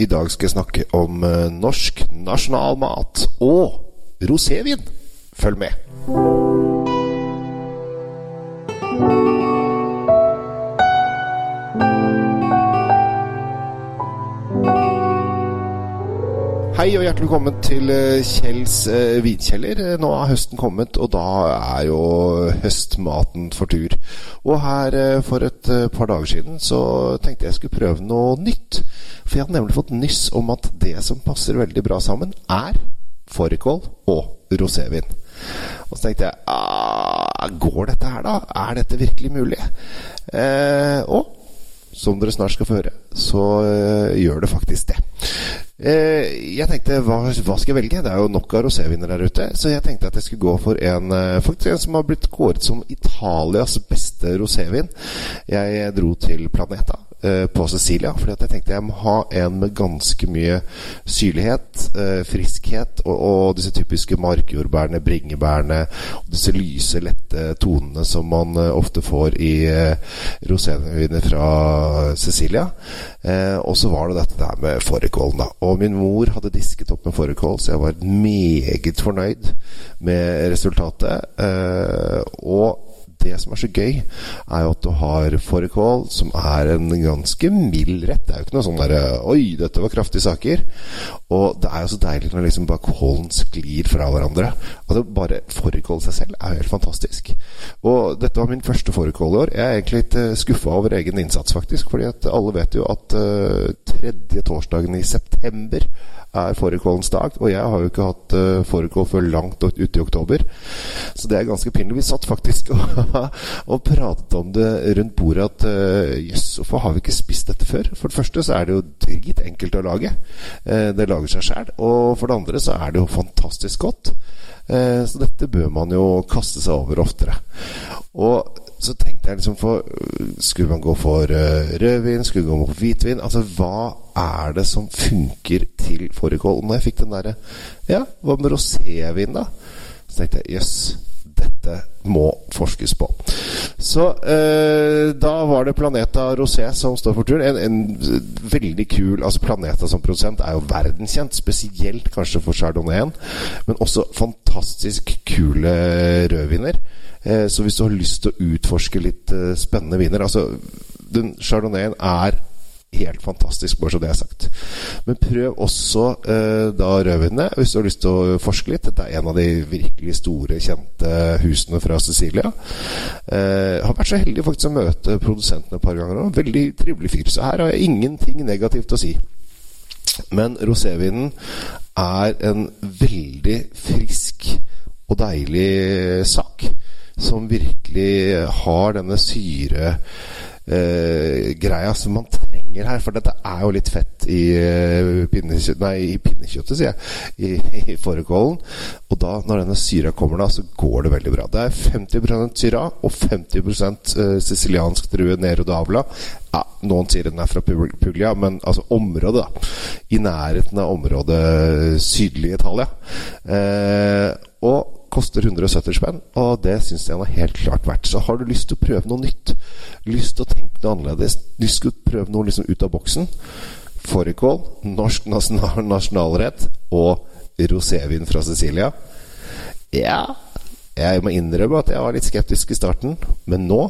I dag skal jeg snakke om eh, norsk nasjonalmat og rosévin. Følg med. Hei og hjertelig velkommen til eh, Kjells eh, vinkjeller. Eh, Nå er høsten kommet, og da er jo høstmaten for tur. Og her for et par dager siden så tenkte jeg skulle prøve noe nytt. For jeg hadde nemlig fått nyss om at det som passer veldig bra sammen, er fårikål og rosévin. Og så tenkte jeg ah, Går dette her, da? Er dette virkelig mulig? Og som dere snart skal få høre, så gjør det faktisk det. Eh, jeg tenkte, hva, hva skal jeg velge? Det er jo nok av roséviner der ute. Så jeg tenkte at jeg skulle gå for en, eh, faktisk en som har blitt kåret som Italias beste rosévin. Jeg dro til Planeta på Cecilia. fordi at jeg tenkte jeg må ha en med ganske mye syrlighet, eh, friskhet og, og disse typiske markjordbærene, bringebærene, og disse lyse, lette tonene som man eh, ofte får i eh, roséviner fra Sicilia. Eh, og så var det dette der med fårikålen, da. Og min mor hadde disket opp med fårikål, så jeg var meget fornøyd med resultatet. Eh, og det som er så gøy, er jo at du har fårikål, som er en ganske mild rett. Det er jo ikke noe sånn derre Oi, dette var kraftige saker. Og det er jo så deilig når liksom bare kålen sklir fra hverandre. Altså Bare fårikål seg selv er jo helt fantastisk. Og dette var min første fårikål i år. Jeg er egentlig litt skuffa over egen innsats, faktisk. Fordi at alle vet jo at uh, tredje torsdagen i september er fårikålens dag. Og jeg har jo ikke hatt uh, fårikål før langt ute i oktober. Så det er ganske pinlig. Vi satt faktisk og, og pratet om det rundt bordet at jøss, uh, hvorfor har vi ikke spist dette før? For det første så er det jo dritenkelt å lage. Uh, det lager seg sjæl. Og for det andre så er det jo fantastisk godt. Så dette bør man jo kaste seg over oftere. Og så tenkte jeg liksom for Skulle man gå for uh, rødvin? Skulle man gå for hvitvin? Altså, hva er det som funker til fårikål? Når jeg fikk den derre Ja, hva med rosévin, da? Så tenkte jeg jøss, dette må forskes på. Så eh, da var det Planeta Rosé som står for tur. En, en, veldig kul Altså Planeta som produsent er jo verdenskjent, spesielt kanskje for chardonnayen, men også fantastisk kule rødviner. Så hvis du har lyst til å utforske litt spennende viner Altså, den chardonnayen er helt fantastisk, bare så det er sagt. Men prøv også eh, da rødvinene hvis du har lyst til å forske litt. Dette er en av de virkelig store, kjente husene fra Sicilia. Eh, har vært så heldig faktisk å møte produsentene et par ganger òg. Veldig trivelig fyr. Så her har jeg ingenting negativt å si. Men rosévinen er en veldig frisk og deilig sak som virkelig har denne syre eh, greia som man trenger her. For dette er jo litt fett i, uh, nei, i pinnekjøttet, sier jeg. I, i fårikålen. Og da, når denne syra kommer, da, så går det veldig bra. Det er 50% syra og 50 uh, siciliansk drue Nero d'Avla. Ja, noen sier den er fra Puglia, men altså området, da. I nærheten av området sydlig Italia. Eh, og koster 170 spenn, og det syns jeg har helt klart verdt. Så har du lyst til å prøve noe nytt, lyst til å tenke noe annerledes, lyst til å prøve noe liksom ut av boksen Fårikål, norsk nasjonal, nasjonalrett og rosévin fra Sicilia. Ja, jeg må innrømme at jeg var litt skeptisk i starten, men nå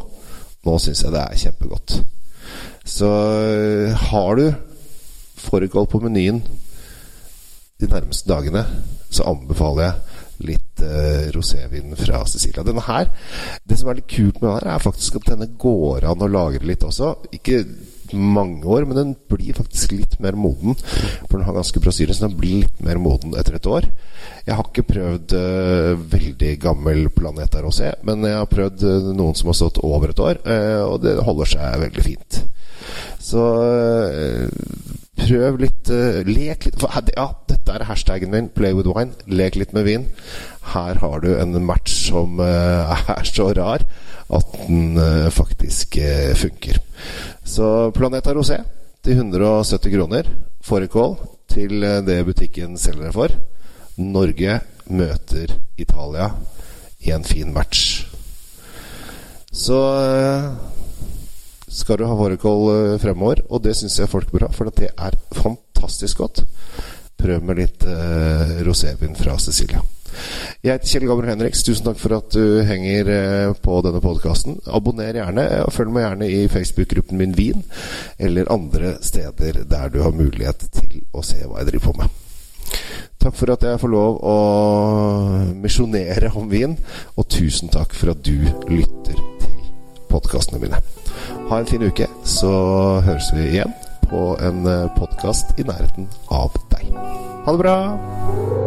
nå syns jeg det er kjempegodt. Så har du fårikål på menyen de nærmeste dagene, så anbefaler jeg litt uh, rosévin fra Sicilia. Denne her, Det som er litt kult med denne, er faktisk at denne går an å lagre litt også. Ikke mange år, men den blir faktisk litt mer moden. For den har ganske bra syre, så den blir litt mer moden etter et år. Jeg har ikke prøvd uh, veldig gammel Planeta Rosé, men jeg har prøvd uh, noen som har stått over et år, og det holder seg veldig fint. Så prøv litt Lek litt Ja, dette er hashtagen min. Play with wine. Lek litt med vin. Her har du en match som er så rar at den faktisk funker. Så Planeta Rosé til 170 kroner. Fårikål til det butikken selger det for. Norge møter Italia i en fin match. Så skal du ha fårikål fremover. Og det syns jeg folk bør ha, for det er fantastisk godt. Prøv med litt eh, rosévin fra Cecilia. Jeg heter Kjell Gabriel Henriks. Tusen takk for at du henger eh, på denne podkasten. Abonner gjerne, og følg meg gjerne i Facebook-gruppen min Vin, eller andre steder der du har mulighet til å se hva jeg driver på med. Takk for at jeg får lov å misjonere om vin, og tusen takk for at du lytter til podkastene mine. Ha en fin uke, så høres vi igjen på en podkast i nærheten av deg. Ha det bra!